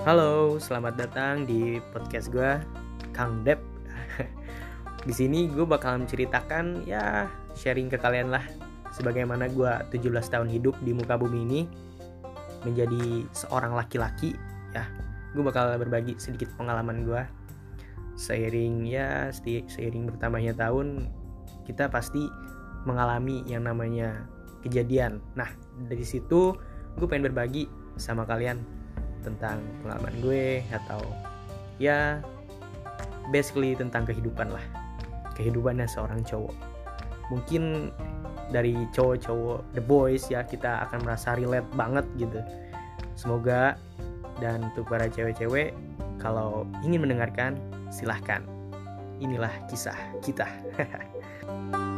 Halo, selamat datang di podcast gue, Kang Dep. di sini gue bakal menceritakan ya sharing ke kalian lah sebagaimana gue 17 tahun hidup di muka bumi ini menjadi seorang laki-laki ya. Gue bakal berbagi sedikit pengalaman gue seiring ya seiring bertambahnya tahun kita pasti mengalami yang namanya kejadian. Nah dari situ gue pengen berbagi sama kalian tentang pengalaman gue atau ya basically tentang kehidupan lah. Kehidupannya seorang cowok. Mungkin dari cowok-cowok the boys ya kita akan merasa relate banget gitu. Semoga dan untuk para cewek-cewek kalau ingin mendengarkan silahkan. Inilah kisah kita